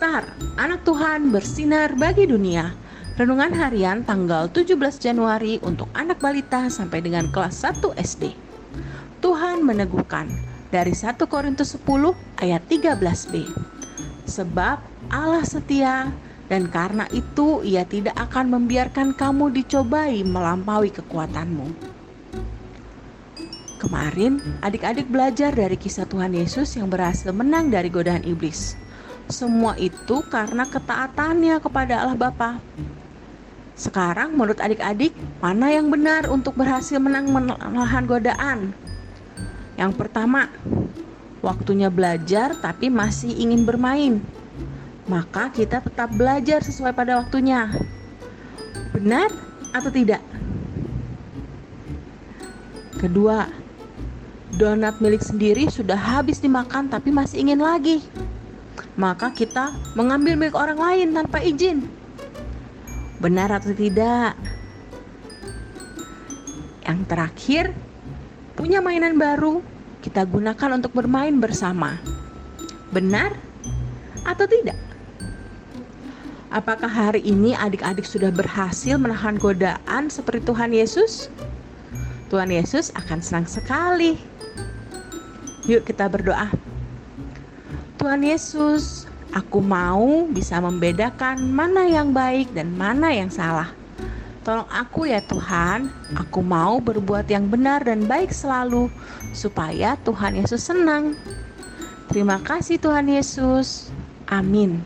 Star, anak Tuhan bersinar bagi dunia. Renungan harian tanggal 17 Januari untuk anak balita sampai dengan kelas 1 SD. Tuhan meneguhkan dari 1 Korintus 10 ayat 13b. Sebab Allah setia dan karena itu ia tidak akan membiarkan kamu dicobai melampaui kekuatanmu. Kemarin, adik-adik belajar dari kisah Tuhan Yesus yang berhasil menang dari godaan iblis. Semua itu karena ketaatannya kepada Allah Bapa. Sekarang menurut adik-adik, mana yang benar untuk berhasil menang melahan godaan? Yang pertama, waktunya belajar tapi masih ingin bermain. Maka kita tetap belajar sesuai pada waktunya. Benar atau tidak? Kedua, donat milik sendiri sudah habis dimakan tapi masih ingin lagi maka kita mengambil milik orang lain tanpa izin. Benar atau tidak? Yang terakhir, punya mainan baru kita gunakan untuk bermain bersama. Benar atau tidak? Apakah hari ini adik-adik sudah berhasil menahan godaan seperti Tuhan Yesus? Tuhan Yesus akan senang sekali. Yuk kita berdoa. Tuhan Yesus, aku mau bisa membedakan mana yang baik dan mana yang salah. Tolong aku ya Tuhan, aku mau berbuat yang benar dan baik selalu supaya Tuhan Yesus senang. Terima kasih Tuhan Yesus. Amin.